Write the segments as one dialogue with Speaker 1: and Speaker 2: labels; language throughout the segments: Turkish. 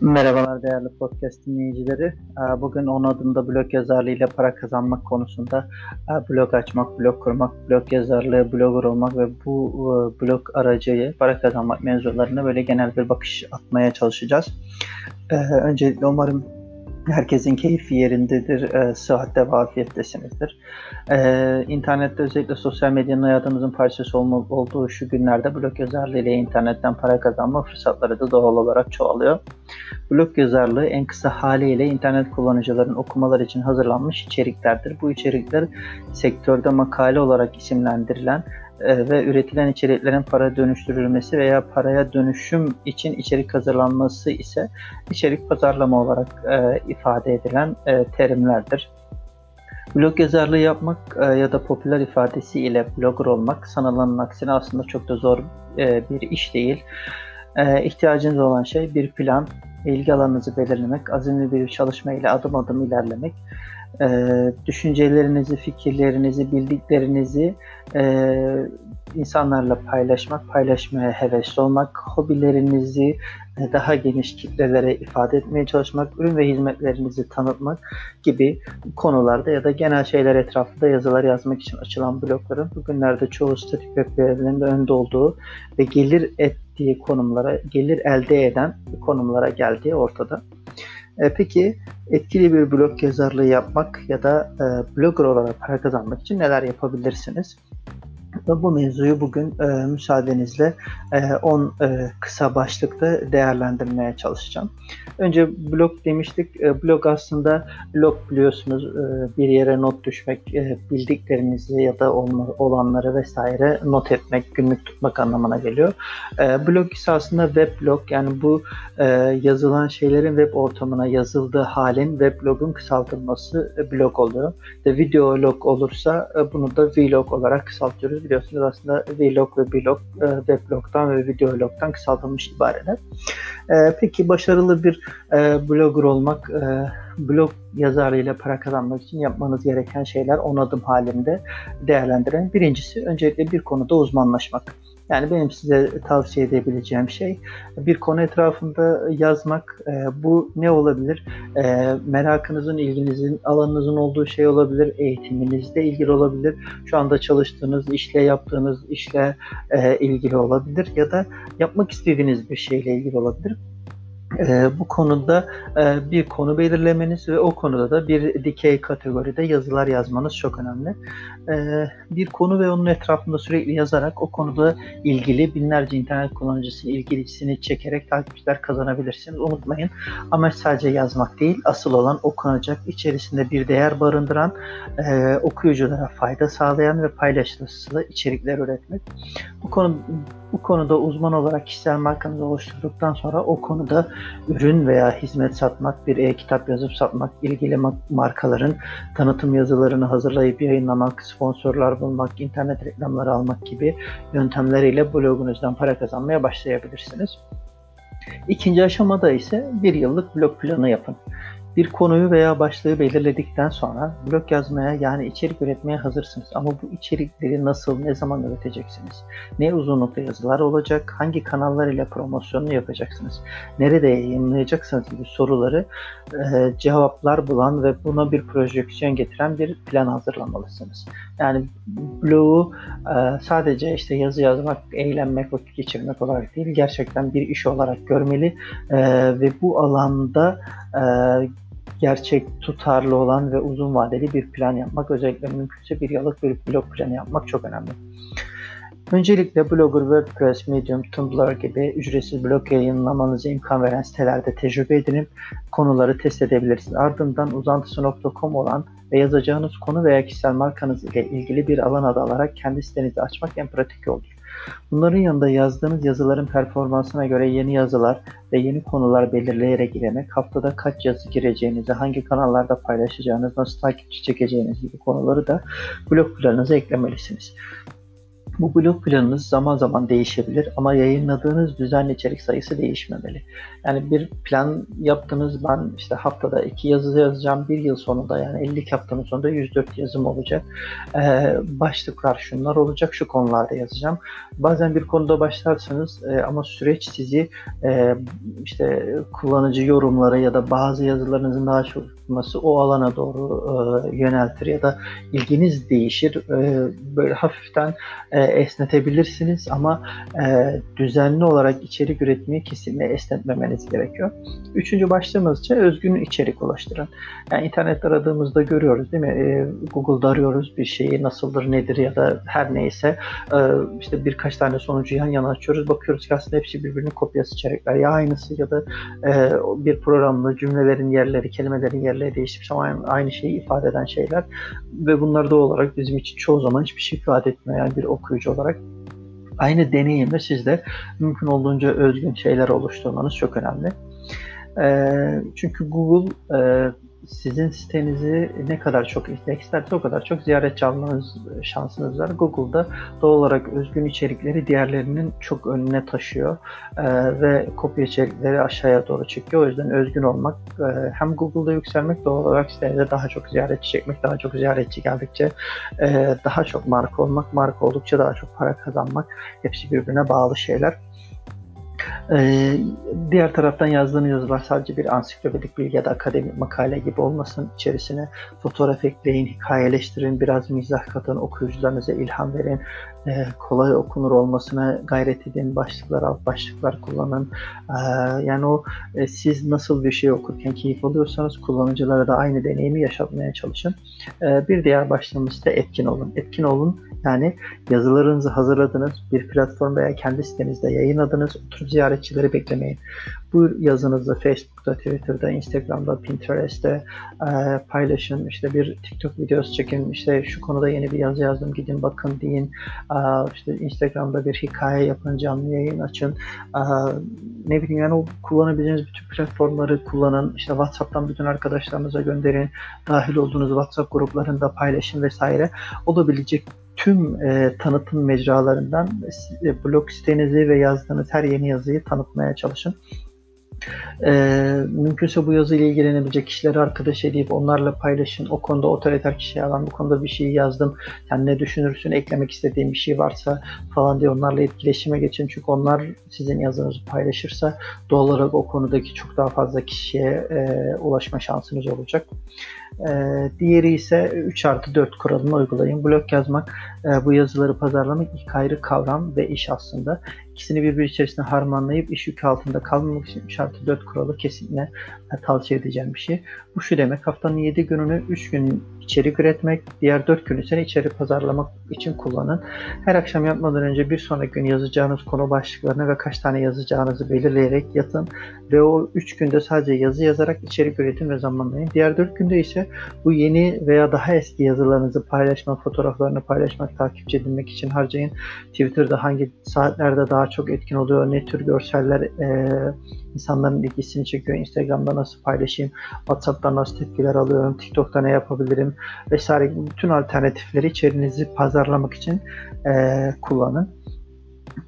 Speaker 1: Merhabalar değerli podcast dinleyicileri. Ee, bugün 10 adımda blog yazarlığı ile para kazanmak konusunda e, blog açmak, blog kurmak, blog yazarlığı, blogger olmak ve bu e, blog aracıyla para kazanmak mevzularına böyle genel bir bakış atmaya çalışacağız. Ee, öncelikle umarım Herkesin keyfi yerindedir, e, sıhhatte ve afiyettesinizdir. E, internette özellikle sosyal medyanın hayatımızın parçası olma, olduğu şu günlerde blog yazarlığı ile internetten para kazanma fırsatları da doğal olarak çoğalıyor. Blog yazarlığı en kısa haliyle internet kullanıcıların okumalar için hazırlanmış içeriklerdir. Bu içerikler sektörde makale olarak isimlendirilen ve üretilen içeriklerin para dönüştürülmesi veya paraya dönüşüm için içerik hazırlanması ise içerik pazarlama olarak e, ifade edilen e, terimlerdir. Blog yazarlığı yapmak e, ya da popüler ifadesi ile blogger olmak sanılanın aksine aslında çok da zor e, bir iş değil. E, ihtiyacınız olan şey bir plan, ilgi alanınızı belirlemek, azimli bir çalışma ile adım adım ilerlemek, e, düşüncelerinizi, fikirlerinizi, bildiklerinizi e, insanlarla paylaşmak, paylaşmaya hevesli olmak, hobilerinizi e, daha geniş kitlelere ifade etmeye çalışmak, ürün ve hizmetlerinizi tanıtmak gibi konularda ya da genel şeyler etrafında yazılar yazmak için açılan blogların bugünlerde çoğu statik web önde olduğu ve gelir ettiği konumlara, gelir elde eden konumlara geldiği ortada. E, peki etkili bir blog yazarlığı yapmak ya da e, blogger olarak para kazanmak için neler yapabilirsiniz? Bu mevzuyu bugün e, müsaadenizle 10 e, e, kısa başlıkta değerlendirmeye çalışacağım. Önce blog demiştik. E, blog aslında blog biliyorsunuz e, bir yere not düşmek, e, bildiklerinizi ya da olanları vesaire not etmek, günlük tutmak anlamına geliyor. E, blog ise aslında web blog yani bu e, yazılan şeylerin web ortamına yazıldığı halin web blogun kısaltılması e, blog oluyor. De video log olursa e, bunu da vlog olarak kısaltıyoruz biliyorsunuz aslında vlog ve blog, e, weblog'dan ve videolog'dan kısaltılmış ibareler. E, peki başarılı bir e, blogger olmak, e, blog yazarıyla para kazanmak için yapmanız gereken şeyler 10 adım halinde değerlendiren. Birincisi öncelikle bir konuda uzmanlaşmak. Yani benim size tavsiye edebileceğim şey bir konu etrafında yazmak. E, bu ne olabilir? E, merakınızın, ilginizin, alanınızın olduğu şey olabilir. Eğitiminizle ilgili olabilir. Şu anda çalıştığınız işle, yaptığınız işle e, ilgili olabilir. Ya da yapmak istediğiniz bir şeyle ilgili olabilir e, bu konuda e, bir konu belirlemeniz ve o konuda da bir dikey kategoride yazılar yazmanız çok önemli. E, bir konu ve onun etrafında sürekli yazarak o konuda ilgili binlerce internet kullanıcısının ilgilisini çekerek takipçiler kazanabilirsiniz. Unutmayın amaç sadece yazmak değil, asıl olan okunacak, içerisinde bir değer barındıran, e, okuyuculara fayda sağlayan ve paylaşılması içerikler üretmek. Bu konu bu konuda uzman olarak kişisel markanızı oluşturduktan sonra o konuda ürün veya hizmet satmak, bir e-kitap yazıp satmak, ilgili markaların tanıtım yazılarını hazırlayıp yayınlamak, sponsorlar bulmak, internet reklamları almak gibi yöntemleriyle blogunuzdan para kazanmaya başlayabilirsiniz. İkinci aşamada ise bir yıllık blog planı yapın. Bir konuyu veya başlığı belirledikten sonra blog yazmaya yani içerik üretmeye hazırsınız. Ama bu içerikleri nasıl, ne zaman üreteceksiniz? Ne uzunlukta yazılar olacak? Hangi kanallar ile promosyonunu yapacaksınız? Nerede yayınlayacaksınız gibi soruları e, cevaplar bulan ve buna bir projeksiyon getiren bir plan hazırlamalısınız. Yani blogu e, sadece işte yazı yazmak, eğlenmek, vakit geçirmek olarak değil, gerçekten bir iş olarak görmeli e, ve bu alanda e, gerçek, tutarlı olan ve uzun vadeli bir plan yapmak, özellikle mümkünse bir yıllık bir blog planı yapmak çok önemli. Öncelikle Blogger, WordPress, Medium, Tumblr gibi ücretsiz blog yayınlamanızı imkan veren sitelerde tecrübe edinip konuları test edebilirsiniz. Ardından uzantısı.com olan ve yazacağınız konu veya kişisel markanız ile ilgili bir alan adı alarak kendi sitenizi açmak en pratik yoldur. Bunların yanında yazdığınız yazıların performansına göre yeni yazılar ve yeni konular belirleyerek ilerlemek, haftada kaç yazı gireceğinizi, hangi kanallarda paylaşacağınız, nasıl takipçi çekeceğiniz gibi konuları da blog planınıza eklemelisiniz. Bu blog planınız zaman zaman değişebilir ama yayınladığınız düzenli içerik sayısı değişmemeli. Yani bir plan yaptınız ben işte haftada iki yazı yazacağım bir yıl sonunda yani 50 haftanın sonunda 104 yazım olacak. Ee, başlıklar şunlar olacak şu konularda yazacağım. Bazen bir konuda başlarsanız e, ama süreç sizi e, işte kullanıcı yorumları ya da bazı yazılarınızın daha çok tutması o alana doğru e, yöneltir ya da ilginiz değişir. E, böyle hafiften e, esnetebilirsiniz ama e, düzenli olarak içerik üretmeyi kesinlikle esnetmemeniz gerekiyor. Üçüncü başlığımız ise özgün içerik ulaştıran. Yani internette aradığımızda görüyoruz değil mi? E, Google'da arıyoruz bir şeyi nasıldır nedir ya da her neyse e, işte birkaç tane sonucu yan yana açıyoruz. Bakıyoruz ki aslında hepsi birbirinin kopyası içerikler. Ya aynısı ya da e, bir programda cümlelerin yerleri, kelimelerin yerleri değişmiş ama aynı şeyi ifade eden şeyler ve bunlar doğal olarak bizim için çoğu zaman hiçbir şey ifade. Yani bir okuyucu olarak aynı deneyimde sizde mümkün olduğunca özgün şeyler oluşturmanız çok önemli. Çünkü Google sizin sitenizi ne kadar çok indekslerse o kadar çok ziyaretçi almanız şansınız var. Google'da doğal olarak özgün içerikleri diğerlerinin çok önüne taşıyor e, ve kopya içerikleri aşağıya doğru çekiyor. O yüzden özgün olmak e, hem Google'da yükselmek doğal olarak sitenize daha çok ziyaretçi çekmek, daha çok ziyaretçi geldikçe e, daha çok marka olmak, marka oldukça daha çok para kazanmak hepsi birbirine bağlı şeyler. Ee, diğer taraftan yazdığınız yazılar sadece bir ansiklopedik bilgi ya da akademik makale gibi olmasın. İçerisine fotoğraf ekleyin, hikayeleştirin, biraz mizah katın, okuyucularınıza ilham verin, e, kolay okunur olmasına gayret edin, başlıklar alt başlıklar kullanın. E, yani o e, siz nasıl bir şey okurken keyif alıyorsanız kullanıcılara da aynı deneyimi yaşatmaya çalışın. E, bir diğer başlığımız da etkin olun. Etkin olun yani yazılarınızı hazırladınız, bir platform veya kendi sitenizde yayınladınız, oturup ziyaretçileri beklemeyin. Bu yazınızı Facebook'ta, Twitter'da, Instagram'da, Pinterest'te e, paylaşın. İşte bir TikTok videosu çekin. İşte şu konuda yeni bir yazı yazdım gidin bakın deyin. E, işte Instagram'da bir hikaye yapın, canlı yayın açın. E, ne bileyim yani o kullanabileceğiniz bütün platformları kullanın. İşte WhatsApp'tan bütün arkadaşlarınıza gönderin. Dahil olduğunuz WhatsApp gruplarında paylaşın vesaire. Olabilecek tüm e, tanıtım mecralarından e, blog sitenizi ve yazdığınız her yeni yazıyı tanıtmaya çalışın. E, mümkünse bu yazıyla ilgilenebilecek kişileri arkadaş edip onlarla paylaşın. O konuda otoriter kişiye alan bu konuda bir şey yazdım. Sen ne düşünürsün? Eklemek istediğin bir şey varsa falan diye onlarla etkileşime geçin. Çünkü onlar sizin yazınızı paylaşırsa doğal olarak o konudaki çok daha fazla kişiye e, ulaşma şansınız olacak. E, diğeri ise 3 artı 4 kuralını uygulayın. Blog yazmak, e, bu yazıları pazarlamak ilk ayrı kavram ve iş aslında. İkisini birbiri içerisinde harmanlayıp iş yükü altında kalmamak için 3 artı 4 kuralı kesinlikle e, tavsiye edeceğim bir şey. Bu şu demek haftanın 7 gününü 3 gün içerik üretmek, diğer 4 günü ise içerik pazarlamak için kullanın. Her akşam yatmadan önce bir sonraki gün yazacağınız konu başlıklarını ve kaç tane yazacağınızı belirleyerek yatın ve o 3 günde sadece yazı yazarak içerik üretin ve zamanlayın. Diğer 4 günde ise bu yeni veya daha eski yazılarınızı paylaşmak, fotoğraflarını paylaşmak, takipçi edilmek için harcayın. Twitter'da hangi saatlerde daha çok etkin oluyor, ne tür görseller e, insanların ilgisini çekiyor, Instagram'da nasıl paylaşayım, WhatsApp'tan nasıl tepkiler alıyorum, TikTok'ta ne yapabilirim vesaire bütün alternatifleri içerinizi pazarlamak için e, kullanın.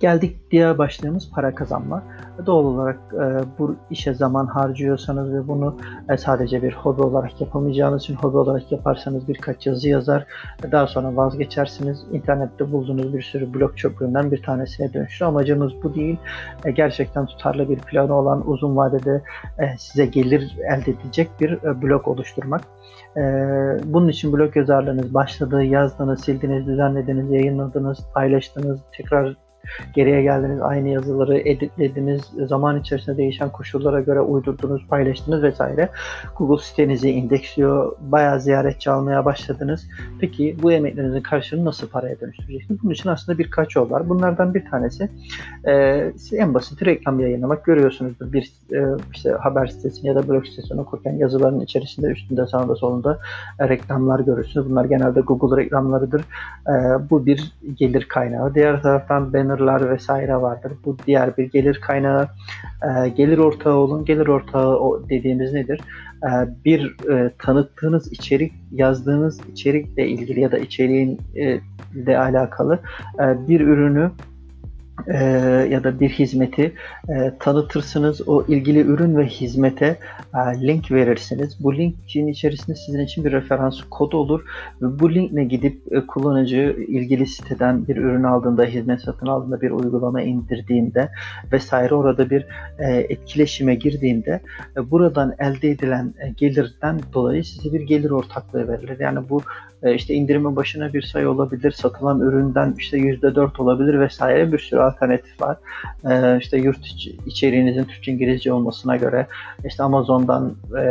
Speaker 1: Geldik diğer başlığımız para kazanma. Doğal olarak e, bu işe zaman harcıyorsanız ve bunu e, sadece bir hobi olarak yapamayacağınız için hobi olarak yaparsanız birkaç yazı yazar ve daha sonra vazgeçersiniz. İnternette bulduğunuz bir sürü blog çöplüğünden bir tanesine dönüşür. Amacımız bu değil. E, gerçekten tutarlı bir planı olan uzun vadede e, size gelir elde edecek bir e, blog oluşturmak. E, bunun için blog yazarlığınız başladı, yazdınız, sildiniz, düzenlediniz, yayınladınız, paylaştınız, tekrar Geriye geldiniz, aynı yazıları editlediniz, zaman içerisinde değişen koşullara göre uydurdunuz, paylaştınız vesaire. Google sitenizi indeksliyor, bayağı ziyaretçi almaya başladınız. Peki bu emeklerinizin karşılığını nasıl paraya dönüştüreceksiniz? Bunun için aslında birkaç yol var. Bunlardan bir tanesi e, en basit reklam yayınlamak. Görüyorsunuzdur bir e, işte haber sitesini ya da blog sitesini okurken yazıların içerisinde üstünde sağında solunda e, reklamlar görürsünüz. Bunlar genelde Google reklamlarıdır. E, bu bir gelir kaynağı. Diğer taraftan banner bannerlar vesaire vardır. Bu diğer bir gelir kaynağı. E, gelir ortağı olun. Gelir ortağı dediğimiz nedir? e, bir e, tanıttığınız içerik, yazdığınız içerikle ilgili ya da içeriğin e, ile alakalı e, bir ürünü e, ya da bir hizmeti e, tanıtırsınız. O ilgili ürün ve hizmete e, link verirsiniz. Bu linkin içerisinde sizin için bir referans kodu olur. Ve bu linkle gidip e, kullanıcı ilgili siteden bir ürün aldığında, hizmet satın aldığında, bir uygulama indirdiğinde vesaire orada bir e, etkileşime girdiğinde e, buradan elde edilen e, gelirden dolayı size bir gelir ortaklığı verilir. Yani bu e, işte indirimin başına bir sayı olabilir, satılan üründen işte %4 olabilir vesaire bir sürü alternatif var. E, işte yurt içeriğinizin Türkçe İngilizce olmasına göre işte Amazon'dan e,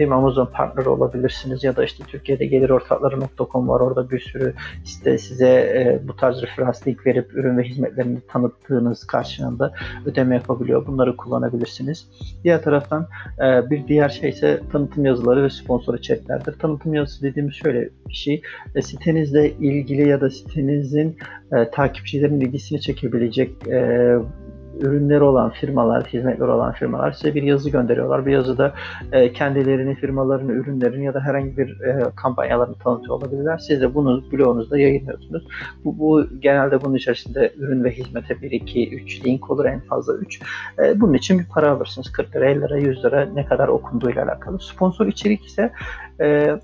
Speaker 1: mi Amazon partner olabilirsiniz ya da işte Türkiye'de gelir ortakları.com var orada bir sürü işte size e, bu tarz referans link verip ürün ve hizmetlerini tanıttığınız karşılığında ödeme yapabiliyor. Bunları kullanabilirsiniz. Diğer taraftan e, bir diğer şey ise tanıtım yazıları ve sponsor içeriklerdir. Tanıtım yazısı dediğimiz şöyle bir şey. E, sitenizle ilgili ya da sitenizin e, takipçilerin ilgisini çekebilecek e, ürünleri olan firmalar, hizmetleri olan firmalar size bir yazı gönderiyorlar. Bir yazıda e, kendilerini, firmalarını, ürünlerini ya da herhangi bir e, kampanyalarını tanıtıyor olabilirler. Siz de bunu blogunuzda yayınlıyorsunuz. Bu, bu genelde bunun içerisinde ürün ve hizmete 1, 2, 3 link olur en fazla 3. E, bunun için bir para alırsınız. 40 lira, 50 lira, 100 lira ne kadar okunduğuyla alakalı. Sponsor içerik ise e,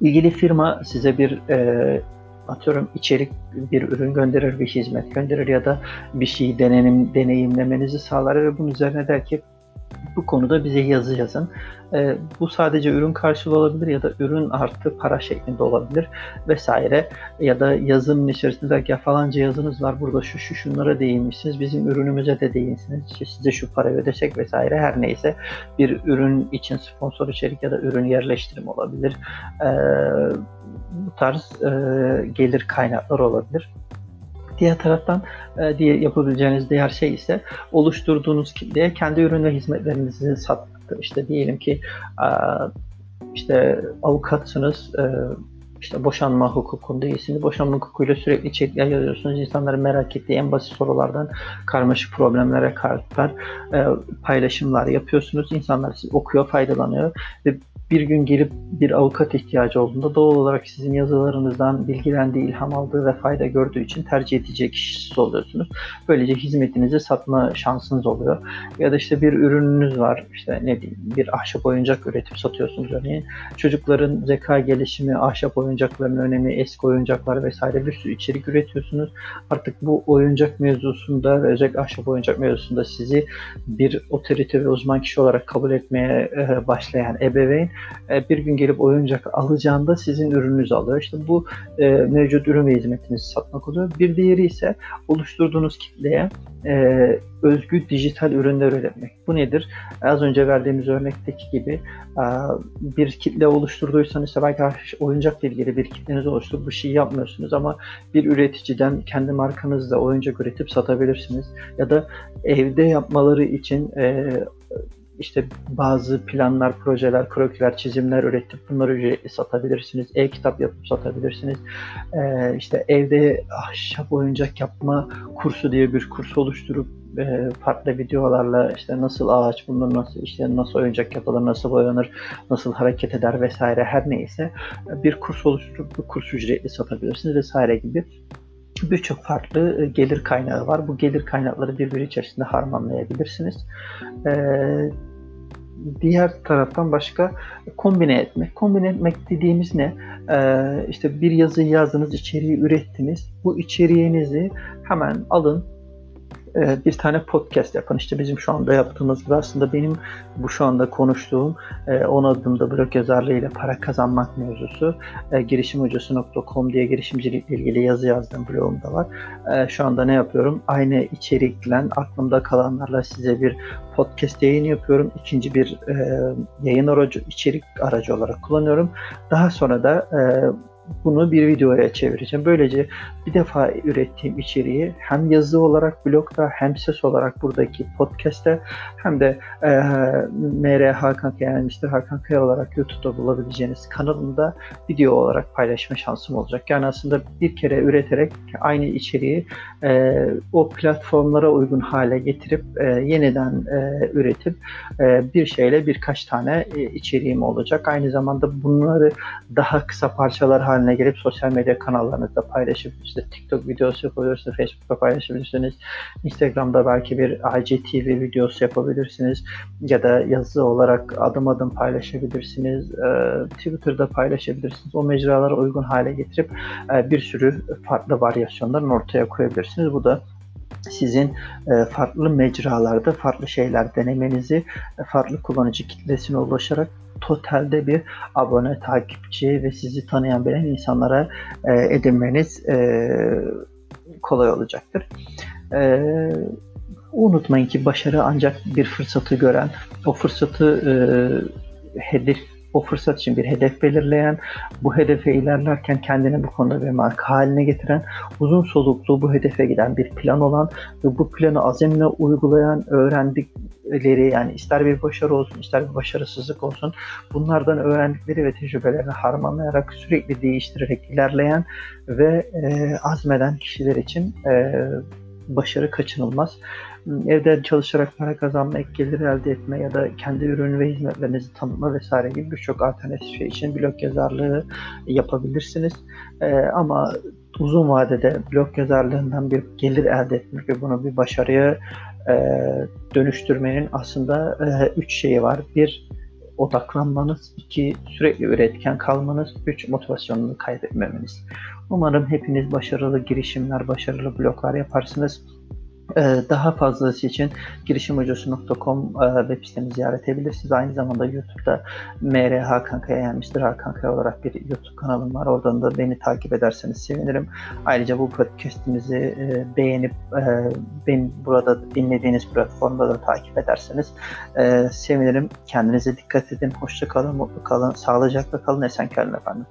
Speaker 1: ilgili firma size bir e, atıyorum içerik bir ürün gönderir, bir hizmet gönderir ya da bir şey denenim, deneyimlemenizi sağlar ve bunun üzerine der ki bu konuda bize yazı yazın. E, bu sadece ürün karşılığı olabilir ya da ürün artı para şeklinde olabilir vesaire. Ya da yazının içerisinde ki falanca yazınız var burada şu şu şunlara değinmişsiniz. Bizim ürünümüze de değinsiniz. Size şu parayı ödesek vesaire her neyse bir ürün için sponsor içerik ya da ürün yerleştirim olabilir. E, bu tarz e, gelir kaynakları olabilir. Diğer taraftan e, diye yapabileceğiniz diğer şey ise oluşturduğunuz kitleye kendi ürün ve hizmetlerinizi satmak. İşte diyelim ki e, işte avukatsınız, e, işte boşanma hukukunda iyisiniz. Boşanma hukukuyla sürekli içerikler yazıyorsunuz. İnsanların merak ettiği en basit sorulardan karmaşık problemlere kadar e, paylaşımlar yapıyorsunuz. İnsanlar siz okuyor, faydalanıyor ve bir gün gelip bir avukat ihtiyacı olduğunda doğal olarak sizin yazılarınızdan bilgilendiği, ilham aldığı ve fayda gördüğü için tercih edecek kişisi oluyorsunuz. Böylece hizmetinizi satma şansınız oluyor. Ya da işte bir ürününüz var, işte ne diyeyim, bir ahşap oyuncak üretip satıyorsunuz örneğin. Çocukların zeka gelişimi, ahşap oyuncakların önemi, eski oyuncaklar vesaire bir sürü içerik üretiyorsunuz. Artık bu oyuncak mevzusunda özellikle ahşap oyuncak mevzusunda sizi bir otorite ve uzman kişi olarak kabul etmeye başlayan ebeveyn e, bir gün gelip oyuncak alacağında sizin ürününüzü alıyor. İşte bu e, mevcut ürün ve hizmetinizi satmak oluyor. Bir diğeri ise oluşturduğunuz kitleye e, özgü dijital ürünler üretmek. Bu nedir? Az önce verdiğimiz örnekteki gibi e, bir kitle oluşturduysanız işte belki oyuncakla ilgili bir kitleniz oluştu. Bu şeyi yapmıyorsunuz ama bir üreticiden kendi markanızla oyuncak üretip satabilirsiniz. Ya da evde yapmaları için e, işte bazı planlar, projeler, kroküler, çizimler üretip bunları ücretli satabilirsiniz. E-kitap yapıp satabilirsiniz. Ee, işte evde ahşap oyuncak yapma kursu diye bir kurs oluşturup e, farklı videolarla işte nasıl ağaç bulunur, nasıl işte nasıl oyuncak yapılır, nasıl boyanır, nasıl hareket eder vesaire her neyse bir kurs oluşturup bu kurs ücretli satabilirsiniz vesaire gibi birçok farklı e, gelir kaynağı var. Bu gelir kaynakları birbiri içerisinde harmanlayabilirsiniz. Ee, diğer taraftan başka kombine etmek. Kombine etmek dediğimiz ne? Ee, işte bir yazı yazdınız, içeriği ürettiniz. Bu içeriğinizi hemen alın, e, bir tane podcast yapan işte bizim şu anda yaptığımız gibi aslında benim bu şu anda konuştuğum 10 e, adımda blog yazarlığıyla para kazanmak mevzusu e, girişimhocası.com diye girişimcilikle ilgili yazı yazdığım blogumda var. Şu anda ne yapıyorum? Aynı içerikle aklımda kalanlarla size bir podcast yayın yapıyorum. İkinci bir yayın aracı, içerik aracı olarak kullanıyorum. Daha sonra da bunu bir videoya çevireceğim. Böylece bir defa ürettiğim içeriği hem yazı olarak blogda hem ses olarak buradaki podcast'te hem de e, MR Hakan Kaya yani Mr. Hakan Kaya olarak YouTube'da bulabileceğiniz kanalımda video olarak paylaşma şansım olacak. Yani aslında bir kere üreterek aynı içeriği e, o platformlara uygun hale getirip e, yeniden e, üretip e, bir şeyle birkaç tane e, içeriğim olacak. Aynı zamanda bunları daha kısa parçalar haline gelip sosyal medya kanallarınızda paylaşıp işte TikTok videosu yapabilirsiniz, Facebook'ta paylaşabilirsiniz. Instagram'da belki bir IGTV videosu yapabilirsiniz ya da yazı olarak adım adım paylaşabilirsiniz. E, Twitter'da paylaşabilirsiniz. O mecralara uygun hale getirip e, bir sürü farklı varyasyonların ortaya koyabilirsiniz. Bu da sizin e, farklı mecralarda farklı şeyler denemenizi, e, farklı kullanıcı kitlesine ulaşarak totalde bir abone, takipçi ve sizi tanıyan bilen insanlara e, edinmeniz kolay olacaktır. Unutmayın ki başarı ancak bir fırsatı gören, o fırsatı hedef o fırsat için bir hedef belirleyen, bu hedefe ilerlerken kendini bu konuda bir marka haline getiren, uzun soluklu bu hedefe giden bir plan olan ve bu planı azimle uygulayan, öğrendikleri yani ister bir başarı olsun ister bir başarısızlık olsun bunlardan öğrendikleri ve tecrübelerini harmanlayarak sürekli değiştirerek ilerleyen ve e, azmeden kişiler için e, başarı kaçınılmaz evden çalışarak para kazanma, ek gelir elde etme ya da kendi ürün ve hizmetlerinizi tanıtma vesaire gibi birçok alternatif şey için blog yazarlığı yapabilirsiniz. Ee, ama uzun vadede blog yazarlığından bir gelir elde etmek ve bunu bir başarıya e, dönüştürmenin aslında e, üç şeyi var. Bir, odaklanmanız, iki sürekli üretken kalmanız, üç motivasyonunu kaybetmemeniz. Umarım hepiniz başarılı girişimler, başarılı bloglar yaparsınız. Ee, daha fazlası için girişimhocası.com e, web sitemi ziyaret edebilirsiniz. Aynı zamanda YouTube'da MR Hakan Kaya yani Mr. Hakan Kaya olarak bir YouTube kanalım var. Oradan da beni takip ederseniz sevinirim. Ayrıca bu podcastimizi e, beğenip e, beni burada dinlediğiniz platformda da takip ederseniz sevinirim. Kendinize dikkat edin. Hoşça kalın, mutlu kalın, sağlıcakla kalın, esen kalın efendim.